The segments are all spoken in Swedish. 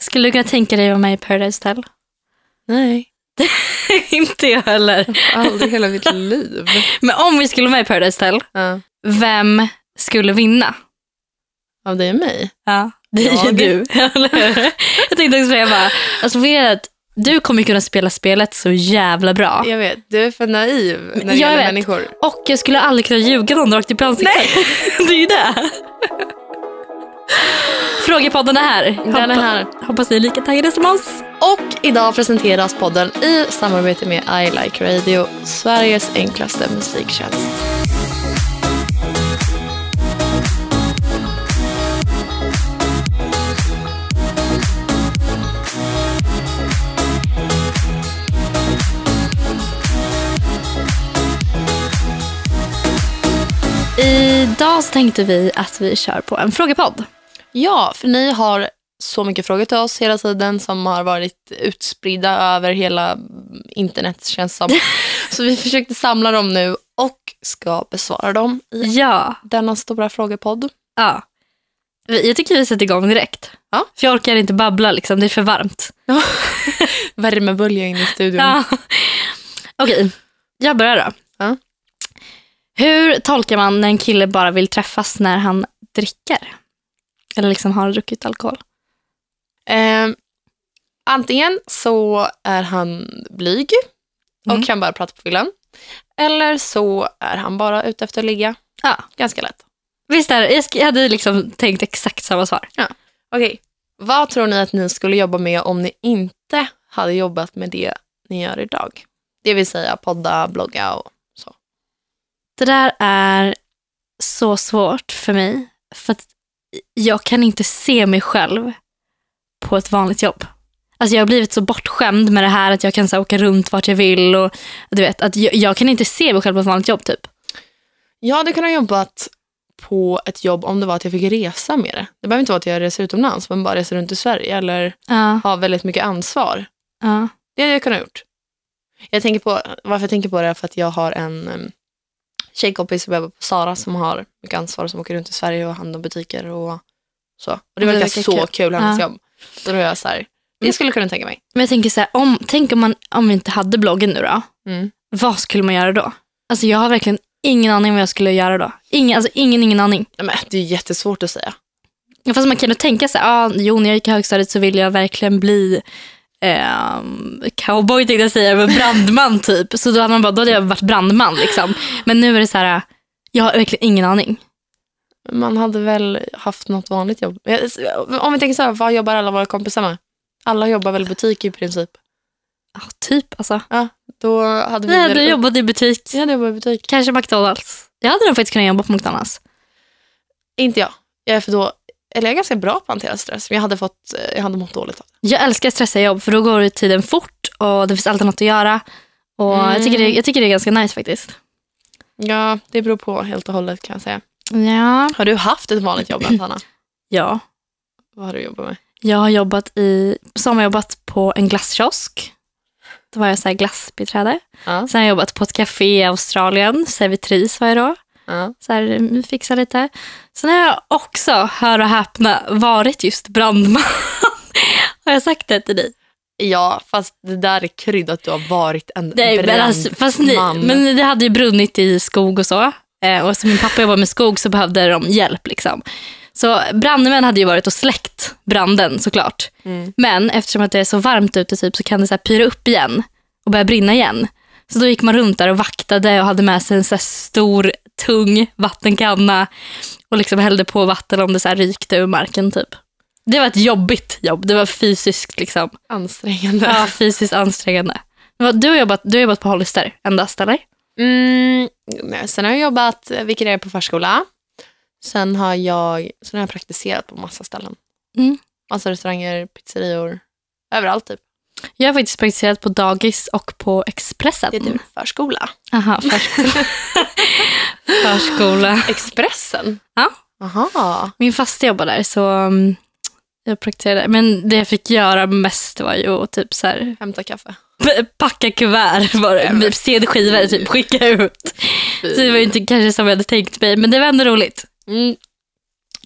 Skulle du kunna tänka dig att vara med i Paradise Hotel? Nej. inte jag heller. Aldrig i hela mitt liv. Men om vi skulle vara med i Paradise Hotel, Ja. vem skulle vinna? Av dig och mig? Ja, det är ju Jag. du. jag tänkte också säga bara, alltså för att du kommer kunna spela spelet så jävla bra. Jag vet, du är för naiv när det Jag gäller vet. människor. Och jag skulle aldrig kunna ljuga någon rakt upp i ansiktet. det är ju det. Frågepodden är här. Den är här. Hoppas ni är lika taggade som oss. Och idag presenteras podden i samarbete med I Like Radio, Sveriges enklaste musiktjänst. Idag så tänkte vi att vi kör på en frågepodd. Ja, för ni har så mycket frågor till oss hela tiden som har varit utspridda över hela internet känns som. Så vi försökte samla dem nu och ska besvara dem i Ja. denna stora frågepodd. ja. Vi- Jag tycker vi sätter igång direkt. Ja. För jag orkar inte babbla, liksom. det är för varmt. Värmebölja in i studion. Ja. Okej, jag börjar då. Ja. Hur tolkar man när en kille bara vill träffas när han dricker? Eller liksom har druckit alkohol? Eh, antingen så är han blyg och Mm. kan bara prata på fyllan. Eller så är han bara ute efter att ligga. Ja. Ganska lätt. Visst är det? Jag hade liksom tänkt exakt samma svar. Okej, vad tror ni att ni skulle jobba med om ni inte hade jobbat med det ni gör idag? Det vill säga podda, blogga och så. Det där är så svårt för mig. För att jag kan inte se mig själv på ett vanligt jobb. Alltså jag har blivit så bortskämd med det här att jag kan så här, åka runt vart jag vill. Och, du vet, att jag, jag kan inte se mig själv på ett vanligt jobb typ. Jag hade kunnat jobbat på ett jobb om det var att jag fick resa med det. Det behöver inte vara att jag reser utomlands men bara reser runt i Sverige eller Ja, har väldigt mycket ansvar. ja. Det hade jag kunnat gjort. Jag tänker på, varför jag tänker på det är för att jag har en tjejkompis på Sara som har mycket ansvar som åker runt i Sverige och handlar om butiker och så. Och det Det verkar så kul. kul, hennes Ja. jobb. Då är jag så här, det skulle jag kunna tänka mig. Men jag tänker så här, om, tänk om man om vi inte hade bloggen nu då. Mm. Vad skulle man göra då? Alltså jag har verkligen ingen aning vad jag skulle göra då. Ingen, alltså ingen, ingen aning. Men det är jättesvårt att säga. Fast man kan ju tänka sig, ah, jo när jag gick i högstadiet så ville jag verkligen bli ehm, cowboy tänkte jag säga, men brandman typ. Så då hade, man bara, då hade jag varit brandman liksom. Men nu är det så här, jag har verkligen ingen aning. Man hade väl haft något vanligt jobb. Om vi tänker så här, vad jobbar alla våra kompisar med? Alla jobbar väl i butik i princip. Ja, typ alltså. Då hade vi hade väl... jobbat i butik, Jag hade jobbat i butik. kanske McDonalds. Jag hade nog faktiskt kunnat jobba på McDonalds. Inte jag. Jag är för då, eller jag är ganska bra på att hantera stress, men jag hade, fått, jag hade mått dåligt av det. Jag älskar stressiga jobb för då går tiden fort och det finns alltid något att göra. Och jag, tycker det, jag tycker det är ganska nice faktiskt. Ja, det beror på helt och hållet kan jag säga. Ja. Har du haft ett vanligt jobb, Anna? ja. Vad har du jobbat med? Jag har jobbat i, sommarjobbat på en glasskiosk. Då var jag så här glassbiträde. Ja. Sen har jag jobbat på ett café i Australien, servitris varje dag. Ja. Så här, fixa lite. Sen har jag också, hör och häpna, varit just brandman. har jag sagt det till dig? ja, fast det där är kryddat. Du har varit en Nej, men, alltså, fast ni, brandman. men det hade ju brunnit i skog och så. Eh, och som min pappa jobbar med skog så behövde de hjälp. Liksom. Så brandmän hade ju varit och släckt branden såklart. Mm. Men eftersom att det är så varmt ute typ, så kan det så här pyra upp igen och börja brinna igen. Så då gick man runt där och vaktade och hade med sig en så stor, tung vattenkanna och liksom hällde på vatten om det så här rykte ur marken. typ. Det var ett jobbigt jobb. Det var fysiskt liksom. Ansträngande. Ja, fysiskt ansträngande. Du har jobbat, du har jobbat på Hollister endast, eller? Mm, nej, sen har jag jobbat eh, vikarier på förskola. Sen har jag, sen har jag praktiserat på massa ställen. Mm. Massa restauranger, pizzerior. Överallt typ. Jag har faktiskt praktiserat på dagis och på Expressen. Det är typ förskola. Aha, förskola. förskola. Expressen? Ja. Aha. Min fasta jobbade där så um, jag praktiserade. Men det jag fick göra mest var ju att typ så här, Hämta kaffe. packa kuvert, var det, CD-skivor, typ skicka ut. Så det var ju inte kanske som jag hade tänkt mig, men det var ändå roligt. Mm.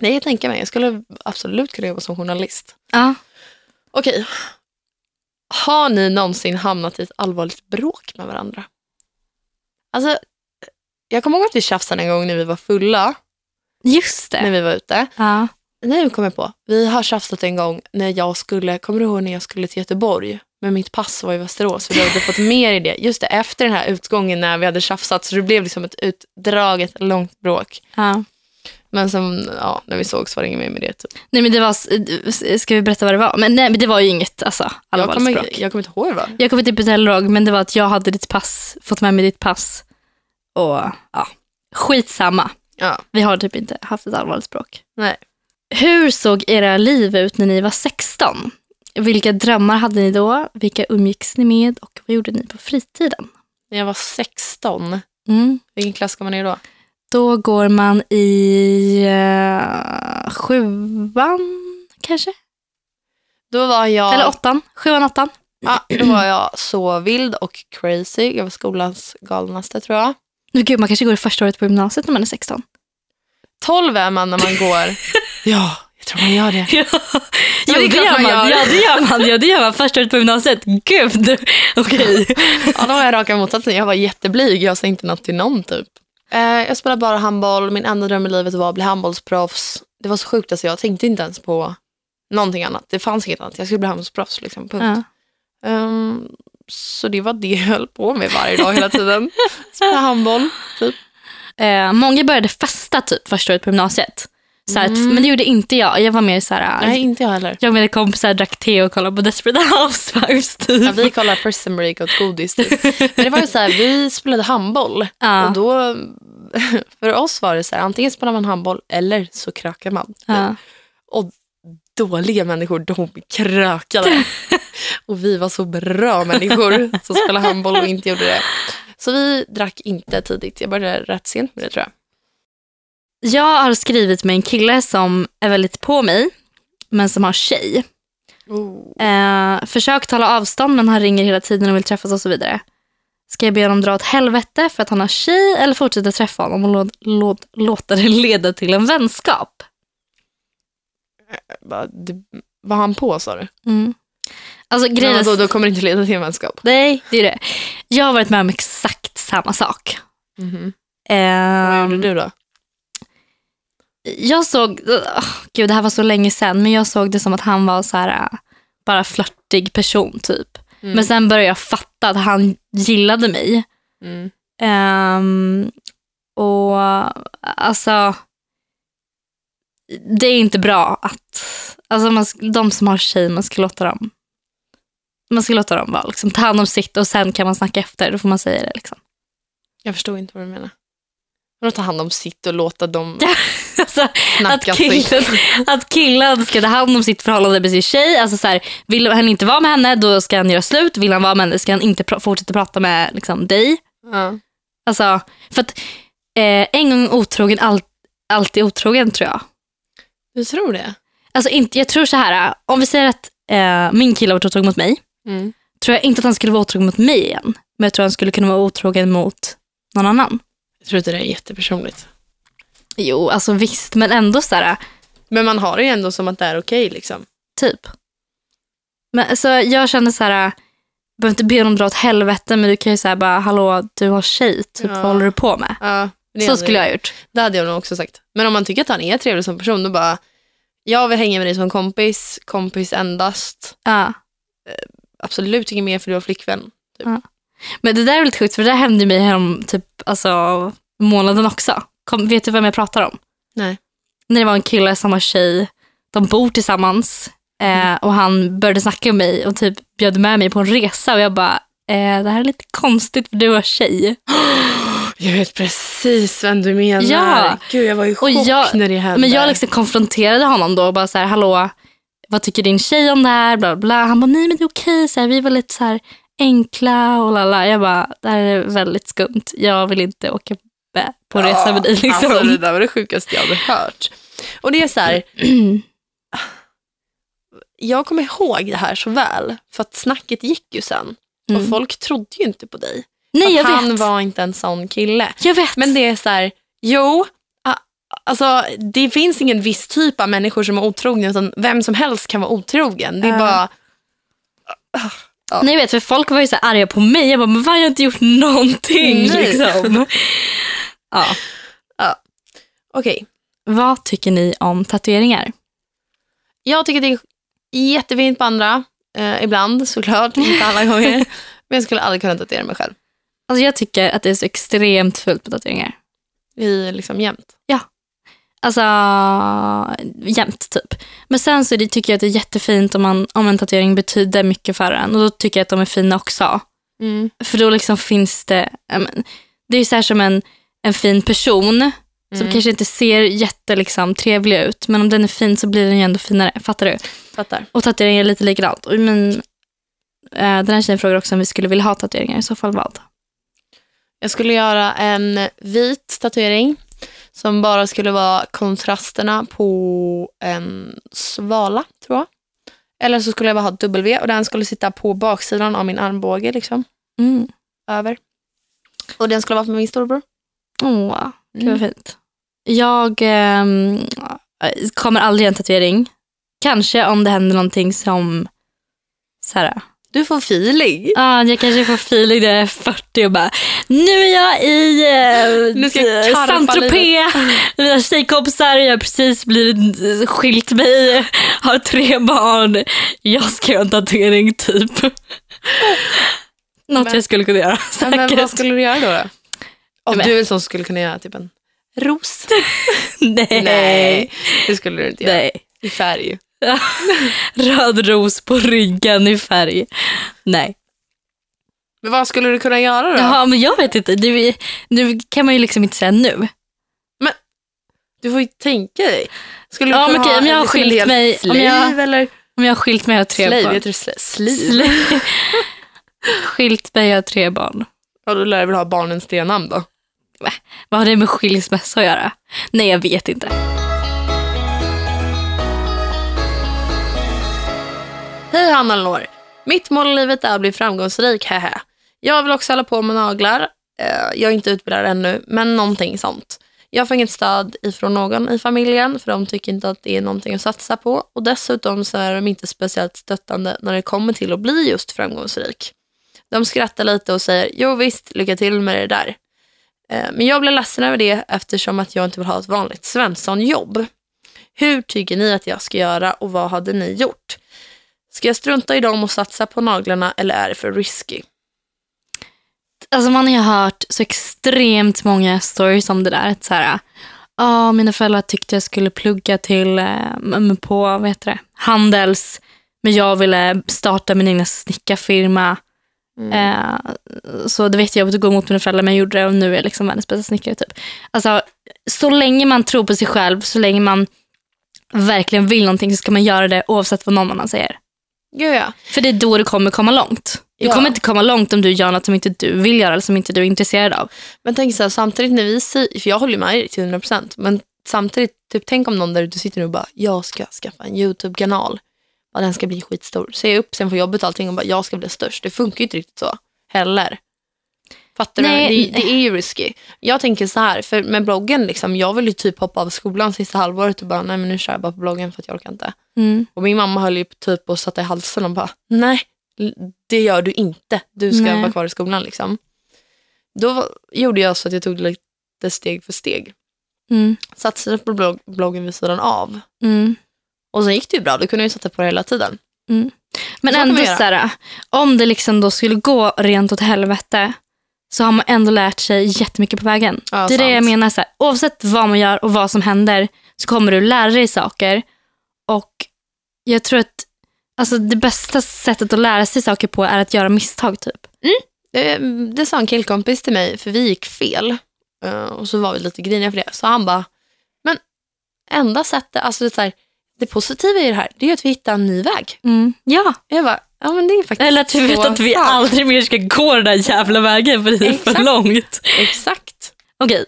Nej, jag tänker mig. Jag skulle absolut kunna jobba som journalist. Ja. Okej. Har ni någonsin hamnat i ett allvarligt bråk med varandra? Alltså, jag kommer ihåg att vi tjafsade en gång när vi var fulla, Just när det. vi var ute. Ja. Nej, kom jag på. Vi har tjafsat en gång när jag skulle, kommer du ihåg när jag skulle till Göteborg? Men mitt pass var i Västerås, för vi hade fått mer i det. Just det, efter den här utgången när vi hade tjafsat, så det blev liksom ett utdraget, långt bråk. Ja. Men sen, ja, när vi sågs var det inget mer med det. Typ. Nej men det var, ska vi berätta vad det var? Men nej men det var ju inget alltså, Jag, allvarligt kommer, bråk. jag kommer inte ihåg vad. Jag kommer typ inte heller ihåg, men det var att jag hade ditt pass, fått med mig ditt pass. Och ja, skitsamma. Ja, Vi har typ inte haft ett allvarligt bråk. nej. Hur såg era liv ut när ni var 16? Vilka drömmar hade ni då? Vilka umgicks ni med? Och vad gjorde ni på fritiden? När jag var 16, Mm. vilken klass går man i då? Då går man i uh, sjuan kanske? Då var jag, Eller åttan? Sjuan, åttan? ja, då var jag så vild och crazy. Jag var skolans galnaste tror jag. Men Gud, man kanske går i första året på gymnasiet när man är 16. 12 är man när man går. ja, jag tror man gör det. Ja, det jo, det gör man man. gör. Ja, det gör man. Ja, det gör man. Första året på gymnasiet. Gud, okej. Ja, då var jag raka motsatsen. Jag var jätteblyg. Jag sa inte något till någon typ. Eh, jag spelade bara handboll. Min enda dröm i livet var att bli handbollsproffs. Det var så sjukt. Alltså, jag tänkte inte ens på någonting annat. Det fanns inget annat. Jag skulle bli handbollsproffs. Liksom, punkt. Ja. Ehm, så det var det jag höll på med varje dag hela tiden. Spela handboll. Typ. Eh, många började festa typ första året på gymnasiet. Så att, Mm. Men det gjorde inte jag. Jag var mer så här, Nej, inte jag heller. jag och mina kompisar drack te och kollade på Desperate Housewives typ. Ja, vi kollade Prison Break och åt godis. Typ. Men det var ju så här, vi spelade handboll. Ja. Och då, för oss var det så här, antingen spelar man handboll eller så krökar man. Ja. Och dåliga människor, de krökade. och vi var så bra människor som spelade handboll och inte gjorde det. Så vi drack inte tidigt. Jag började rätt sent med det tror jag. Jag har skrivit med en kille som är väldigt på mig, men som har tjej. Eh, försök tala avstånd, men han ringer hela tiden och vill träffas och så vidare. Ska jag be honom dra åt helvete för att han har tjej eller fortsätta träffa honom och lå, lå, låta det leda till en vänskap? Det, var han på sa du? Mm. Alltså grejen är- då, då kommer det inte leda till en vänskap. Nej, det är det. Jag har varit med om exakt samma sak. Mhm. Eh, Vad gjorde du då? jag såg, oh, gud det här var så länge sedan, men jag såg det som att han var så här, äh, bara flörtig person typ. Mm. Men sen började jag fatta att han gillade mig. Mm. Ehm, och alltså, det är inte bra att, alltså man, de som har tjej, man ska låta dem, man ska låta dem vara, liksom, ta hand om sitt och sen kan man snacka efter, då får man säga det. Liksom. Jag förstod inte vad du menar. Vadå ta hand om sitt och låta dem Alltså, att, snacka killen, sitt? att killen ska ta hand om sitt förhållande med sin tjej. Alltså så här, vill han inte vara med henne, då ska han göra slut. Vill han vara med henne, ska han inte pr- fortsätta prata med liksom, dig. Ja. Alltså, för att eh, en gång otrogen, all, alltid otrogen tror jag. Du tror det? Alltså, inte, jag tror så här, om vi säger att eh, min kille har varit otrogen mot mig, Mm. tror jag inte att han skulle vara otrogen mot mig igen. Men jag tror han skulle kunna vara otrogen mot någon annan. Jag tror inte det är jättepersonligt. Jo, alltså visst, men ändå så här, Men man har det ju ändå som att det är okej liksom. Typ. Men så jag kände så här, jag behöver inte be honom dra åt helvete, men du kan ju säga bara, hallå, du har tjej, typ, Ja. vad håller du på med? Ja, det Så hade- skulle jag ha gjort. Det hade jag nog också sagt. Men om man tycker att han är trevlig som person, då bara, jag vill hänga med dig som kompis, kompis endast. Ja. Absolut inget mer för du har flickvän. Men det där är lite sjukt, för det där hände mig härom typ, alltså, månaden också. Kom, vet du vem jag pratar om? Nej. När det var en kille som har tjej, de bor tillsammans eh, och han började snacka med mig och typ bjöd med mig på en resa och jag bara, eh, det här är lite konstigt för du har tjej. Jag vet precis vem du menar. Ja. Gud, jag var i Och chock jag- när det hände. Men jag liksom konfronterade honom då och bara så här, hallå, vad tycker din tjej om det här? Bla, bla. Han bara, nej men det är okej, så här, vi var lite så här enkla och lala. Jag bara, det här är väldigt skumt. Jag vill inte åka på resa med dig. Liksom. Alltså, det där var det sjukaste jag hade hört. Och det är så här, jag kommer ihåg det här så väl, för att snacket gick ju sen. Mm. Och folk trodde ju inte på dig. nej, jag han vet. var inte en sån kille. Jag vet. Men det är så här, jo, alltså det finns ingen viss typ av människor som är otrogna, utan vem som helst kan vara otrogen. Det är Ja. bara Ja. Nej jag vet, för folk var ju så arga på mig. Jag bara, men vad har jag inte gjort någonting Nej. liksom. ja. Okej. Vad tycker ni om tatueringar? Jag tycker det är jättefint på andra. Eh, ibland såklart, inte alla gånger. Men jag skulle aldrig kunna tatuera mig själv. Alltså jag tycker att det är så extremt fult med tatueringar. I liksom jämt. Alltså jämt typ. Men sen så det, tycker jag att det är jättefint om, man, om en tatuering betyder mycket för en. Och då tycker jag att de är fina också. Mm. För då liksom finns det, men, det är ju så här som en, en fin person som Mm. kanske inte ser jätte liksom, trevlig ut. Men om den är fin så blir den ju ändå finare. Fattar du? Fattar. Och tatueringar är lite likadant. Men, eh, den här tjejen frågar också om vi skulle vilja ha tatueringar. I så fall vad? Jag skulle göra en vit tatuering som bara skulle vara kontrasterna på en svala, tror jag. Eller så skulle jag bara ha W och den skulle sitta på baksidan av min armbåge, liksom, Mm. över. Och den skulle vara för min storebror. Åh, gud Mm. vad fint. Jag ehm, kommer aldrig göra en tatuering. Kanske om det händer någonting som så här, Du får feeling. Ja, jag kanske får feeling när jag är 40 och bara, nu är jag i eh, Nu ska jag karpa Saint-Tropez. Mina tjejkompisar, jag har precis blivit eh, skilt mig, har tre barn. Jag ska göra en tatuering typ. Något Men- jag skulle kunna göra Ja, men säkert. vad skulle du göra då? då? Om Men- du är en sån skulle kunna göra typ en ros. Nej. Nej, det skulle du inte göra. Nej. I färg. Röd ros på ryggen i färg. Nej. Men vad skulle du kunna göra då? Ja, men jag vet inte. Nu, nu kan man ju liksom inte säga nu. Du får ju tänka dig. Skulle du Ja, kunna men okej, ha om jag har skilt hel mig- om Sleeve jag- eller? Om jag har skilt mig och har tre Sleeve, barn. heter det sle- sleeve? Sl- skilt mig och har tre barn. Ja, då lär du väl ha barnens D-namn då? Vad har det med skilsmässa att göra? Nej, jag vet inte. Hej Hanna Lenore. Mitt mål i livet är att bli framgångsrik, hehe. Jag vill också hålla på med naglar. Eh, jag är inte utbildad ännu, men någonting sånt. Jag får inget stöd ifrån någon i familjen, för de tycker inte att det är någonting att satsa på. Och dessutom så är de inte speciellt stöttande när det kommer till att bli just framgångsrik. De skrattar lite och säger, jo visst, lycka till med det där. Eh, men jag blir ledsen över det eftersom att jag inte vill ha ett vanligt svenssonjobb. Hur tycker ni att jag ska göra och vad hade ni gjort? Ska jag strunta i dem och satsa på naglarna eller är det för risky? Alltså man har ju hört så extremt många stories om det där. Att så här, "Ja, mina föräldrar tyckte jag skulle plugga till eh, på vad heter det? Handels, men jag ville starta min egna snickarfirma. Mm. Eh, så det vet jag att gå emot mina föräldrar, men jag gjorde det och nu är jag liksom världens bästa snickare. Typ. Alltså, så länge man tror på sig själv, så länge man verkligen vill någonting så ska man göra det oavsett vad någon annan säger. Gud ja. För det är då du kommer komma långt. Du Ja. kommer inte komma långt om du gör något som inte du vill göra eller som inte du är intresserad av. Men tänk så här, samtidigt när vi säger, för jag håller med dig till 100%, men samtidigt, typ, tänk om någon där ute sitter nu och bara, jag ska skaffa en YouTube-kanal. Ja, den ska bli skitstor. Säg upp sen får jobbet och allting och bara, jag ska bli störst. Det funkar ju inte riktigt så heller. Fattar Nej, du? Det, det är ju risky. Jag tänker så här, för med bloggen, liksom, jag vill ju typ hoppa av skolan sista halvåret och bara, nej men nu kör jag bara på bloggen för att jag orkar inte. Mm. Och min mamma höll ju typ och satte i halsen och bara, nej, det gör du inte. Du ska Nej. vara kvar i skolan. Liksom. Då gjorde jag så att jag tog det lite steg för steg. Mm. Satsade på blogg, bloggen vid sidan av. Mm. Och sen gick det ju bra, då kunde jag ju sätta på det hela tiden. Men Så ändå så här, om det liksom då skulle gå rent åt helvete så har man ändå lärt sig jättemycket på vägen. Ja, det är det jag sant. menar. Så här, oavsett vad man gör och vad som händer så kommer du lära dig saker. Och jag tror att alltså, det bästa sättet att lära sig saker på är att göra misstag. typ. Det, det sa en killkompis till mig, för vi gick fel. Eh, och så var vi lite griniga för det. Så han bara, men enda sättet, alltså det, är så här, det positiva i det här, det är att vi hittar en ny väg. Ja, Jag bara, ja men det är faktiskt eller att vi vet att vi sant. aldrig mer ska gå den där jävla vägen för det är för Exakt. långt. Exakt. Okej.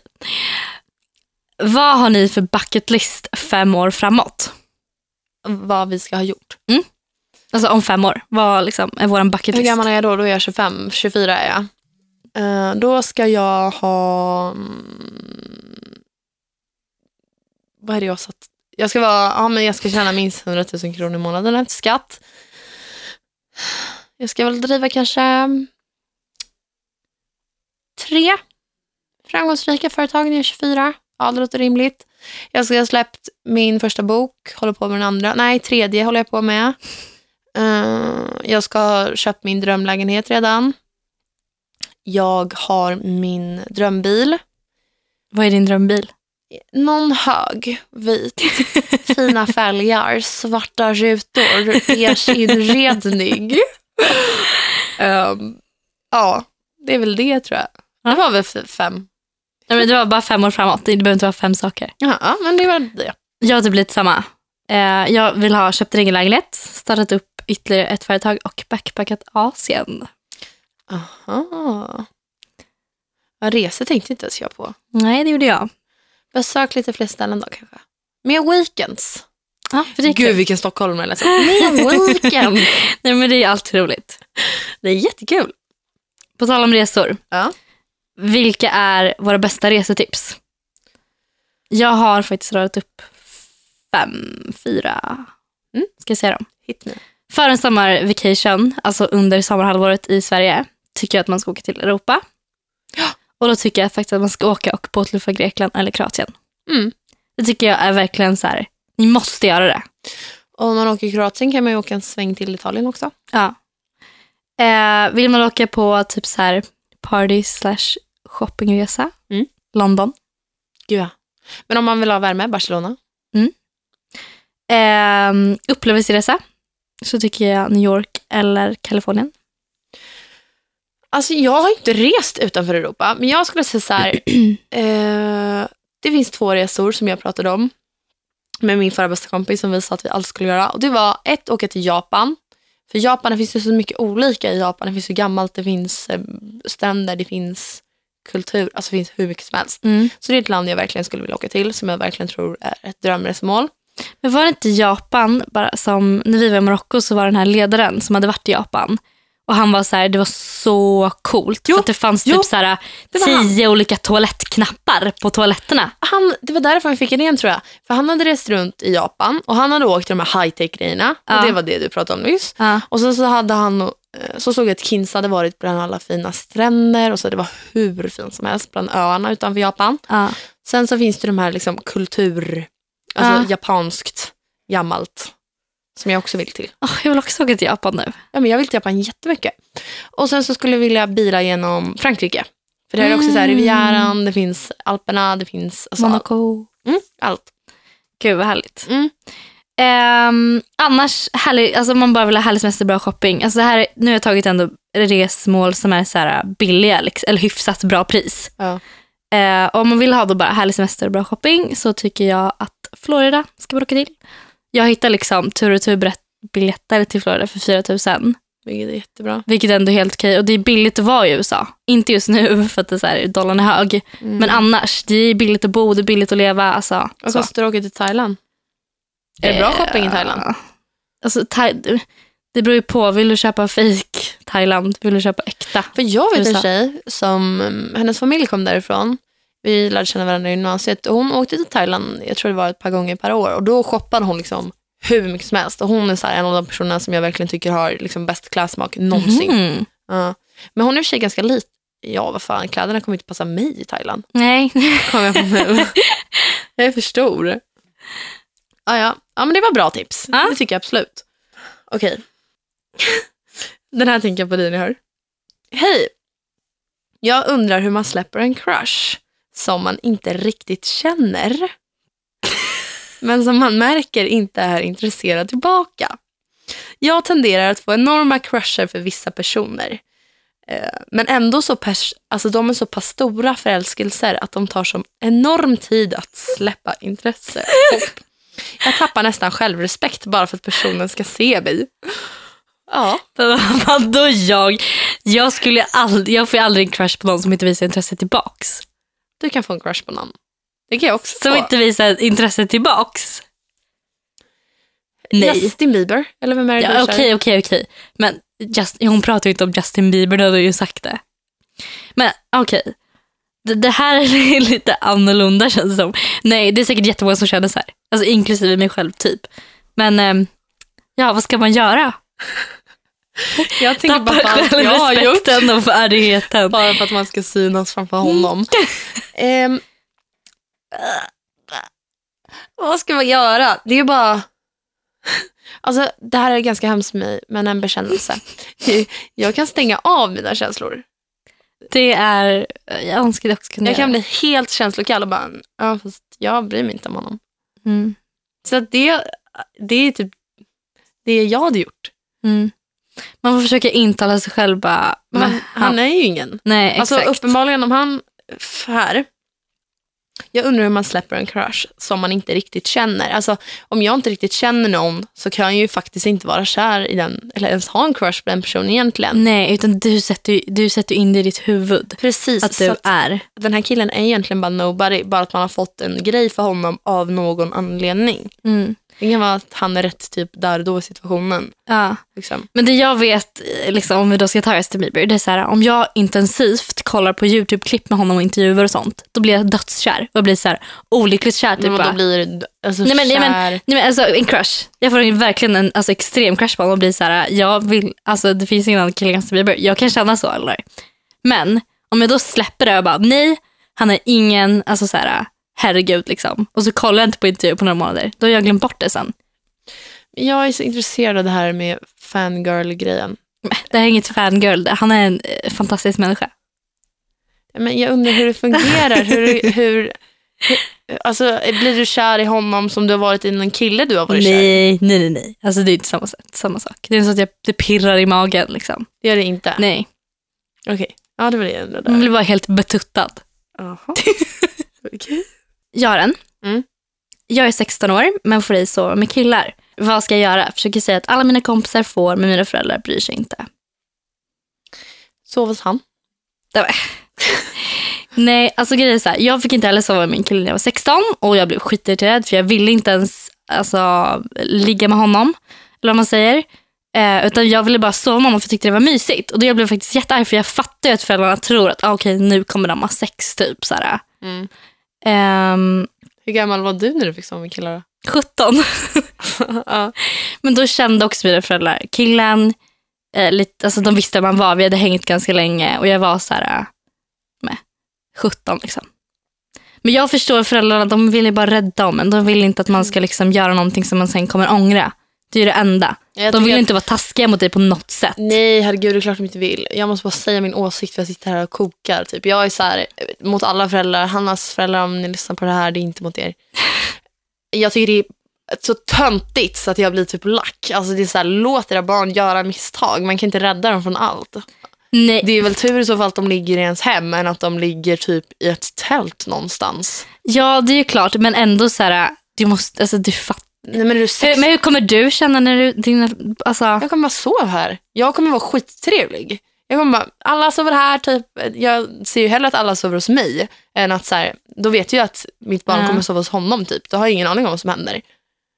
Vad har ni för bucket list fem år framåt? Vad vi ska ha gjort. Alltså om fem år. Vad liksom är vår bucket Hur list? gammal är jag då? Då är jag 25. 24 är jag. Eh, då ska jag ha... mm, vad är det jag satt? Jag ska, vara, ja, men jag ska tjäna minst 100 000 kronor i månaden efter skatt. Jag ska väl driva kanske mm, tre framgångsrika företag när jag är 24. Ja, det låter rimligt. Jag ska ha släppt min första bok, håller på med den andra. Nej, tredje håller jag på med. Eh, jag ska ha köpt min drömlägenhet redan. Jag har min drömbil. Vad är din drömbil? Någon hög, vit, fina fälgar, svarta rutor, beige inredning. Ehm, ja, det är väl det tror jag. Det var väl fem. Nej, men det var bara fem år framåt. Det behöver inte vara fem saker. Ja, men det var det. Jag har typ lite samma. Eh, jag vill ha köpt en egen lägenhet, startat upp ytterligare ett företag och backpackat Asien. Aha. Ja, resor tänkte inte ens jag på. Nej, det gjorde jag. Besök lite fler ställen då kanske. Med weekends. Ja, för det är Gud kul. vilken stockholmare jag lät som. Med weekend. Nej, men det är alltid roligt. Det är jättekul. På tal om resor. Ja. Vilka är våra bästa resetips? Jag har faktiskt radat upp fem, fyra. Mm. Ska jag säga dem? Hit me. För en sommarvacation, alltså under sommarhalvåret i Sverige, tycker jag att man ska åka till Europa. Ja. Och då tycker jag faktiskt att man ska åka och båtluffa Grekland eller Kroatien. Mm. Det tycker jag är verkligen så här, ni måste göra det. Och om man åker i Kroatien kan man ju åka en sväng till Italien också. Ja. Eh, vill man åka på typ så här party slash shoppingresa? Mm. London. Gud ja. Men om man vill ha värme, Barcelona. Eh, upplevelseresa så tycker jag New York eller Kalifornien. Alltså jag har inte rest utanför Europa, men jag skulle säga så här. eh, det finns två resor som jag pratade om med min förra bästa kompis som vi sa att vi alltid skulle göra. Och det var ett, åka till Japan. För Japan, det finns ju så mycket olika i Japan. Det finns ju gammalt, det finns eh, stränder, det finns kultur, alltså det finns hur mycket som helst. Mm. Så det är ett land jag verkligen skulle vilja åka till, som jag verkligen tror är ett drömresmål. Men var det inte Japan, bara som när vi var i Marocko så var den här ledaren som hade varit i Japan. Och han var så här, det var så coolt. Jo, för att det fanns jo, typ så här, han. tio olika toalettknappar på toaletterna. Han, det var därför han fick idén tror jag. För han hade rest runt i Japan och han hade åkt till de här high-tech grejerna. Ja. Och det var det du pratade om nyss. Ja. Och sen så hade han, eh, så såg jag att Kins hade varit bland alla fina stränder och så det var hur fint som helst bland öarna utanför Japan. Ja. Sen så finns det de här liksom kultur, alltså Ja. japanskt, gammalt, som jag också vill till. Åh, jag vill också åka till Japan nu. Ja, men jag vill till Japan jättemycket. Och sen så skulle jag vilja bila genom Frankrike. För det här är också så här Mm. Rivieran, det finns Alperna, det finns alltså, Monaco. mm, allt. Gud vad härligt. Mm. Ehm, annars, härlig, alltså man bara vill ha härlig semester, bra shopping. Alltså det här, är- nu har jag tagit ändå resmål som är så här billiga, liksom, eller hyfsat bra pris. Ja. Eh, om man vill ha då bara härlig semester och bra shopping så tycker jag att Florida ska man åka till. Jag hittar liksom tur och tur biljetter till Florida för 4 000. Vilket är jättebra. Vilket ändå är helt okej. Och det är billigt att vara i USA. Inte just nu för att det är så här, dollarn är hög. Mm. Men annars, det är billigt att bo, det är billigt att leva. Alltså, Vad så. kostar det att åka till Thailand? Är det bra Eh, shopping i Thailand? Alltså, thai, det beror ju på. Vill du köpa fake Thailand? Vill du köpa äkta? För jag vet en USA. tjej som, hennes familj kom därifrån. Vi lärde känna varandra i gymnasiet och hon åkte till Thailand, jag tror det var ett par gånger per år. Och då shoppade hon liksom hur mycket som helst. Och hon är så en av de personerna som jag verkligen tycker har liksom bäst klädsmak någonsin. Mhm. Ja. Men hon är i och för sig ganska liten. Ja, vad fan, kläderna kommer inte passa mig i Thailand. Nej. Kommer jag på nu. jag är för stor. Ja, ja. ja, men det var bra tips. Ja. Det tycker jag absolut. Okej. Den här tänker jag på dig när jag hör. Hej! Jag undrar hur man släpper en crush som man inte riktigt känner. Men som man märker inte är intresserad tillbaka. Jag tenderar att få enorma crusher för vissa personer. Eh, men ändå så pers- alltså de är så pass stora förälskelser att de tar som enorm tid att släppa intresse. Jag tappar nästan självrespekt bara för att personen ska se mig. Ja, Vadå jag? Jag, skulle aldrig, jag får ju aldrig en crush på någon som inte visar intresse tillbaks du kan få en crush på någon. Det kan jag också Som få. inte visar intresse tillbaks. Nej. Justin Bieber, eller vem är det Ja, du Okej, okej, okej. Men just, hon pratar ju inte om Justin Bieber, då hade du ju sagt det. Men okej. Det, det här är lite annorlunda känns det som. Nej, det är säkert jättemånga som känner så här. Alltså inklusive mig själv typ. Men ehm, ja, vad ska man göra? Jag tänker bara Tappar på allt jag har gjort. och värdigheten. Bara för att man ska synas framför honom. Ehm, vad ska man göra? Det är ju bara... Alltså, det här är ganska hemskt för mig, men en bekännelse. Jag kan stänga av mina känslor. Det är, jag önskar det också kunde Jag kan bli helt känslokall och bara, ja fast jag bryr mig inte om honom. Mm. Så det, det är typ det jag hade gjort. Mm. Man får försöka intala sig själv bara, Men han, han, är ju ingen. nej exakt. Alltså uppenbarligen om han, här, jag undrar hur man släpper en crush som man inte riktigt känner. Alltså om jag inte riktigt känner någon så kan jag ju faktiskt inte vara kär i den, eller ens ha en crush på den personen egentligen. Nej, utan du sätter, du sätter in det i ditt huvud. Precis, Att du att är. den här killen är egentligen bara nobody, bara att man har fått en grej för honom av någon anledning. Mm. Det kan vara att han är rätt typ där och då i situationen. Ja. Liksom. Men det jag vet, liksom, om vi då ska ta Justin Bieber, det är så här, om jag intensivt kollar på YouTube-klipp med honom och intervjuer och sånt, då blir jag dödskär. Och blir så här, olyckligt kär. Typ, Men då blir alltså, Nej, men- nej, men- kär. Nej, men alltså, en crush. Jag får en- verkligen en alltså, extrem crush på honom och blir så här, jag vill, alltså, det finns ingen annan kille än Justin Bieber. Jag kan känna så. Eller? Men om jag då släpper det och bara, nej, han är ingen, alltså så här, herregud liksom. Och så kollar jag inte på intervju på några månader. Då har jag glömt bort det sen. Jag är så intresserad av det här med fangirl-grejen. Det här är inget fangirl, han är en eh, fantastisk människa. Men jag undrar hur det fungerar. hur, hur, hur, alltså, blir du kär i honom som du har varit i en kille du har varit kär i? Nej, nej, nej, nej. Alltså det är inte samma, sätt, samma sak. Det är så att jag, det pirrar i magen liksom. Det gör det inte? Nej, Okej. Ja, det var det jag undrade. man blir bara helt betuttad. Jaha. Okej. Jag har en. Mm. Jag är 16 år, men får ej sova med killar. Vad ska jag göra? Försöker säga att alla mina kompisar får, men mina föräldrar bryr sig inte. Sov hos han? Nej, alltså grejen är så här, jag fick inte heller sova med min kille när jag var 16 och jag blev skitirriterad för jag ville inte ens alltså, ligga med honom. Eller vad man säger. Eh, utan jag ville bara sova med honom för jag tyckte det var mysigt. Och då jag blev faktiskt jättearg för jag fattar ju att föräldrarna tror att ah, okej nu kommer de ha sex typ. Så. Mm. Ehm, Hur gammal var du när du fick sova med killar? 17. då? ja. Men då kände också mina föräldrar killen. Eh, lite, alltså de visste vem man var, vi hade hängt ganska länge och jag var så här, eh, med 17 liksom. Men jag förstår föräldrarna, de vill ju bara rädda om en. De vill inte att man ska liksom göra någonting som man sen kommer ångra. Det är ju det enda. Jag De vill tycker inte vara taskiga mot dig på något sätt. Nej, herregud, det är klart de inte vill. Jag måste bara säga min åsikt för jag sitter här och kokar. Typ. Jag är så här, mot alla föräldrar, Hannas föräldrar om ni lyssnar på det här, det är inte mot er. Jag tycker det är så töntigt så att jag blir typ lack. Alltså det är så här, låt era barn göra misstag, man kan inte rädda dem från allt. Nej, Det är väl tur i så fall att de ligger i ens hem än att de ligger typ i ett tält någonstans. ja, det är ju klart, men ändå så här, du måste, alltså du fattar. Nej, men du sex... Hur, men hur kommer du känna när du, dina, alltså, Jag kommer bara sova här. Jag kommer vara skittrevlig. Jag kommer bara, alla sover här, typ. Jag ser ju hellre att alla sover hos mig än att så här, då vet jag att mitt barn Ja. kommer sova hos honom typ. Då har jag ingen aning om vad som händer.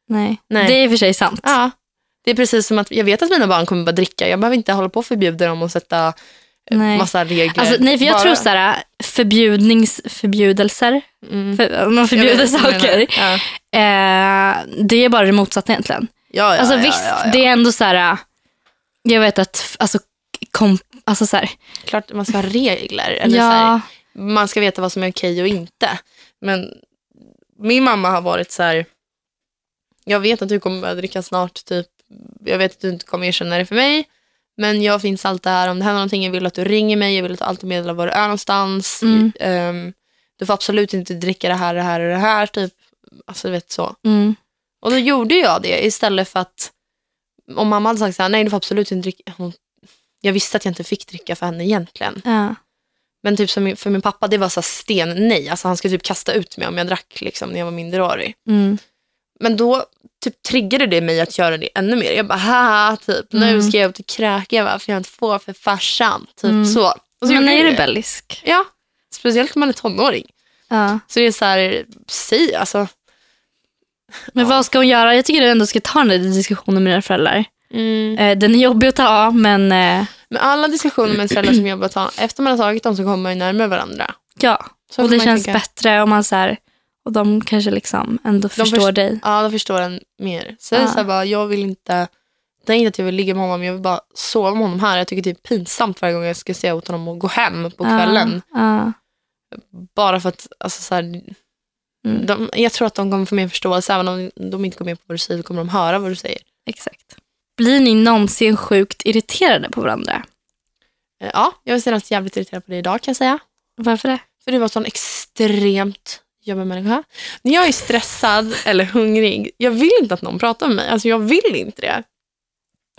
nej. Nej. Det är i och för sig sant. Ja. Det är precis som att jag vet att mina barn kommer bara dricka. Jag behöver inte hålla på och förbjuda dem och sätta Nej. massa regler. Alltså, nej, för jag Bara- tror så här, förbjudnings, förbjudelser, Mm. för, om man förbjuder saker. Ja. eh, det är bara det motsatta egentligen. Ja, ja, alltså ja, visst, ja, ja. det är ändå så här, jag vet att, alltså, kom, alltså så här, Klart man ska ha regler. Eller så här, man ska veta vad som är okej och inte. Men min mamma har varit så här, jag vet att du kommer börja dricka snart, typ. jag vet att du inte kommer erkänna det för mig, men jag finns alltid här. Om det händer någonting, jag vill att du ringer mig, jag vill att du alltid meddelar var du är någonstans. Mm. Ehm, du får absolut inte dricka det här, det här och det här. Typ. Alltså, vet så. mm, Och då gjorde jag det istället för att om mamma hade sagt så här, nej du får absolut inte dricka. Hon, jag visste att jag inte fick dricka för henne egentligen. ja, Men typ som för min pappa, det var så sten nej. Alltså han skulle typ kasta ut mig om jag drack liksom, när jag var minderårig. mm, Men då typ triggade det mig att göra det ännu mer. Jag bara, haha, typ, nu Mm. ska jag upp till kräka varför jag inte får för farsan. Typ Mm. så. Och så man är rebellisk. Ja, speciellt när man är tonåring. Ja. Så det är så här, säg alltså. Men Ja. vad ska hon göra? Jag tycker du ändå ska ta den där diskussionen med dina föräldrar. Mm. Eh, den är jobbig att ta, men eh, Men alla diskussioner med föräldrar som jobbar, ta- efter man har tagit dem så kommer man ju närmare varandra. ja. Så och det känns tänka. bättre om man så här, och de kanske liksom ändå förstår först- dig. Ja, de förstår en mer. Så det är Ja. så här bara, jag vill inte Det är inte att jag vill ligga med honom, jag vill bara sova med honom här. Jag tycker det är pinsamt varje gång jag ska säga åt honom att gå hem på kvällen. Ja, Bara för att, alltså så här, Mm. de, jag tror att de kommer få mer förståelse. Även om de inte går med på vad du säger, kommer de höra vad du säger. exakt. Blir ni någonsin sjukt irriterade på varandra? Eh, Ja, jag var senast jävligt irriterad på dig idag kan jag säga. Varför det? För du var sån extremt jobbig människa. När jag är stressad eller hungrig, jag vill inte att någon pratar med mig. Alltså jag vill inte det.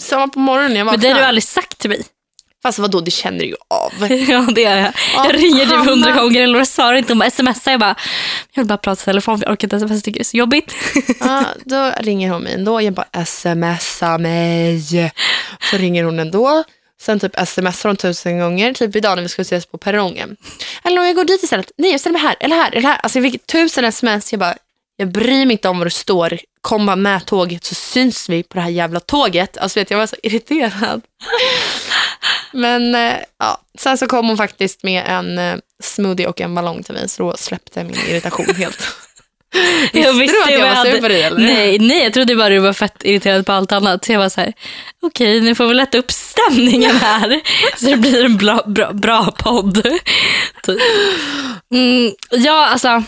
Samma på morgonen när jag Men vaknar. det har du aldrig sagt till mig. Fast vadå, det känner du ju av. Ja, det gör jag. Ja, jag ringer typ hundra gånger eller svarar inte. Hon bara smsar. Jag bara, jag vill bara prata i telefon för jag orkar inte sms. Det är så jobbigt. Ja, då ringer hon mig ändå. Jag bara smsa mig. Så ringer hon ändå. Sen typ smsar hon tusen gånger. Typ idag när vi skulle ses på perrongen. Eller om jag går dit istället. Nej, jag ställer mig här. Eller här. Eller här. Alltså jag fick tusen sms. Jag bara, jag bryr mig inte om var du står. Kom bara med tåget så syns vi på det här jävla tåget. Alltså vet, jag var så irriterad. Men eh, ja, sen så kom hon faktiskt med en eh, smoothie och en ballong till mig. Så då släppte min irritation helt. Jag Visste du att jag var sur på dig, eller? Nej, nej, jag trodde bara du var fett irriterad på allt annat. Så jag var så här, okej, nu får vi lätta upp stämningen här. så det blir en bra, bra, bra podd. Typ. Mm, ja, alltså.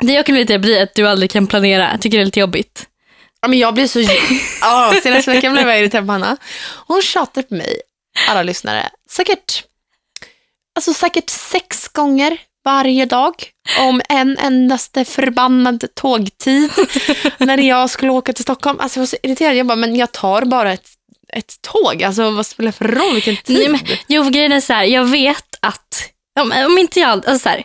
Det jag kan bli irriterad är att du aldrig kan planera. Jag tycker det är lite jobbigt. Ja, men jag blir så... Ja, senaste veckan blev jag irriterad på Hanna. Hon tjatar på mig, alla lyssnare, säkert, alltså säkert sex gånger varje dag om en endaste förbannad tågtid när jag skulle åka till Stockholm. Alltså jag var så irriterad. Jag bara, men jag tar bara ett, ett tåg. Alltså vad spelar det för roll vilken tid? Nej, men, jo, grejen är så här, jag vet att om, om inte jag, alltså så här,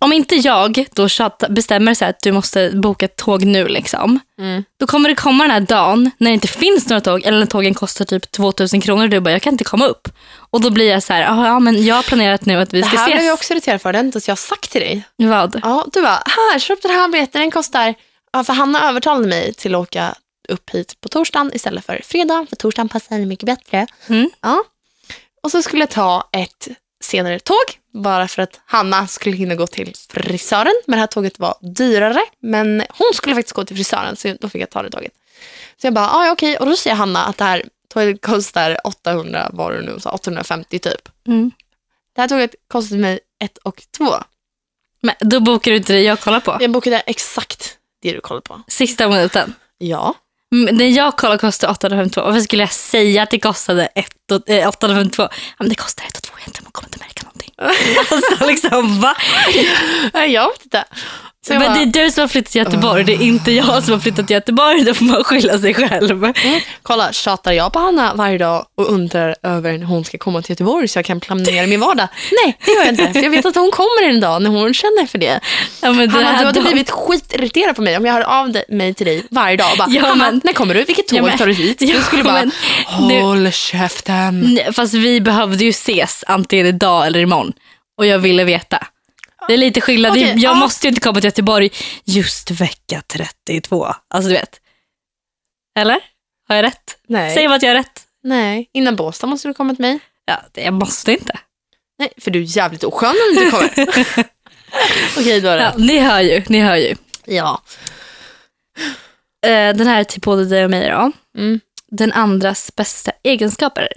om inte jag då bestämmer så att du måste boka ett tåg nu, liksom, Mm. då kommer det komma den här dagen när det inte finns några tåg eller när tågen kostar typ 2000 kronor och du bara, jag kan inte komma upp. Och då blir jag så här, "Ah, ja men jag har planerat nu att vi Det ska här blev jag ses. också irriterad för. Det inte jag har sagt till dig. Vad? Ja, du bara, här, köp den här biljetten. Den kostar... Ja, för Hanna övertalade mig till att åka upp hit på torsdagen istället för fredag. För torsdagen passar mycket bättre. Mm. Ja. Och så skulle jag ta ett senare tåg bara för att Hanna skulle hinna gå till frisören. Men det här tåget var dyrare. Men hon skulle faktiskt gå till frisören så då fick jag ta det tåget. Så jag bara, ah, ja okej. Och då säger Hanna att det här tåget kostar 800, var det nu, så 850 typ. Mm. Det här tåget kostade mig 1 och 2. Men då bokade du inte det jag kollar på? Jag bokade exakt det du kollar på. Sista minuten? Ja. Mm, Men när jag kollade kostade 852. Varför skulle jag säga att det kostade 1 852. Eh, men det kostar 112 egentligen, man kommer inte märka någonting. alltså liksom va? jag vet inte. men bara... det är du som har flyttat till Göteborg, det är inte jag som har flyttat till Göteborg. Då får man skylla sig själv. Mm. Kolla, tjatar jag på Hanna varje dag och undrar över när hon ska komma till Göteborg så jag kan planera min vardag? Nej, det gör jag inte. För jag vet att hon kommer en dag när hon känner för det. Ja, Hanna, du hade då... blivit skitirriterad på mig om jag hörde av mig till dig varje dag. Bara, ja, Hanna, när kommer du? Vilket tåg ja, men... tar du hit? Du skulle bara, men... håll nu... käften. Nej, Fast vi behövde ju ses antingen idag eller imorgon. Och jag ville veta. Det är lite skillnad. Okej, jag ja. måste ju inte komma till Göteborg just vecka 32. Alltså du vet. Eller? Har jag rätt? Nej. Säg vad att jag har rätt. Nej, innan Båstad måste du komma till mig. Ja, det- jag måste inte. Nej, för du är jävligt oskön om du inte kommer. Okej, då är det. Ja, ni hör ju. Ni hör ju. Ja. Eh, den här är till både dig och mig då. Mm. Den andras bästa egenskaper.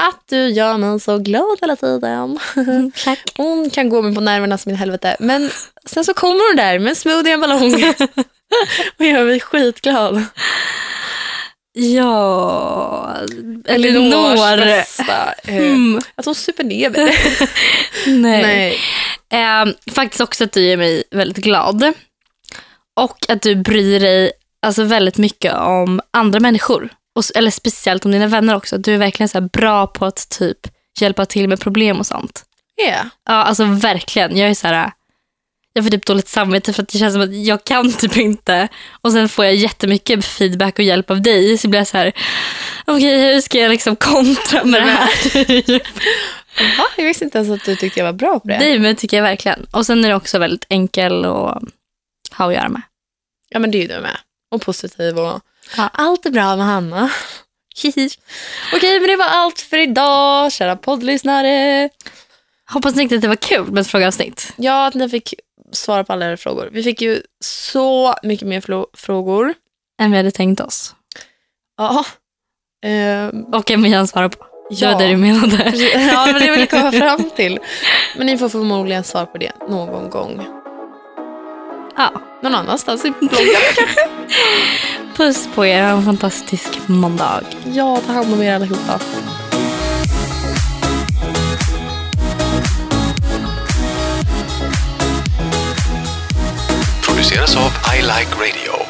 Att du gör mig så glad hela tiden. Tack. Hon kan gå mig på nerverna som i helvete. Men sen så kommer hon där med en smoothie och en ballong. och gör mig skitglad. Ja, Elinors Elinor. bästa. Mm, Att hon super ner mig. nej. Nej. Eh, faktiskt också att du gör mig väldigt glad. Och att du bryr dig alltså, väldigt mycket om andra människor. Och, eller speciellt om dina vänner också. Du är verkligen så bra på att typ hjälpa till med problem och sånt. Yeah. Ja, alltså verkligen. Jag är så här... Jag får typ dåligt samvete för att det känns som att jag kan typ inte. Och sen får jag jättemycket feedback och hjälp av dig. Så blir jag så här, okej hur ska jag liksom kontra med det här? Va? Jag visste inte ens att du tyckte jag var bra på det. Nej men det tycker jag verkligen. Och sen är det också väldigt enkel att ha att göra med. Ja, men det är ju du med. Och positiv och Ja. allt är bra med Hanna. Okej, men det var allt för idag, kära poddlyssnare. Hoppas ni tyckte att det var kul med ett frågeavsnitt. Ja, att ni fick svara på alla era frågor. Vi fick ju så mycket mer frågor. Än vi hade tänkt oss. Ja, Eh, Och en vi han svarar på. Det var Ja. det du menade. ja, men det vill jag komma fram till. Men ni får förmodligen svar på det någon gång. Ja. Någon annanstans i bloggen kanske. Puss på er, ha en fantastisk måndag. Ja, ta hand om er allihopa. produceras av I Like Radio.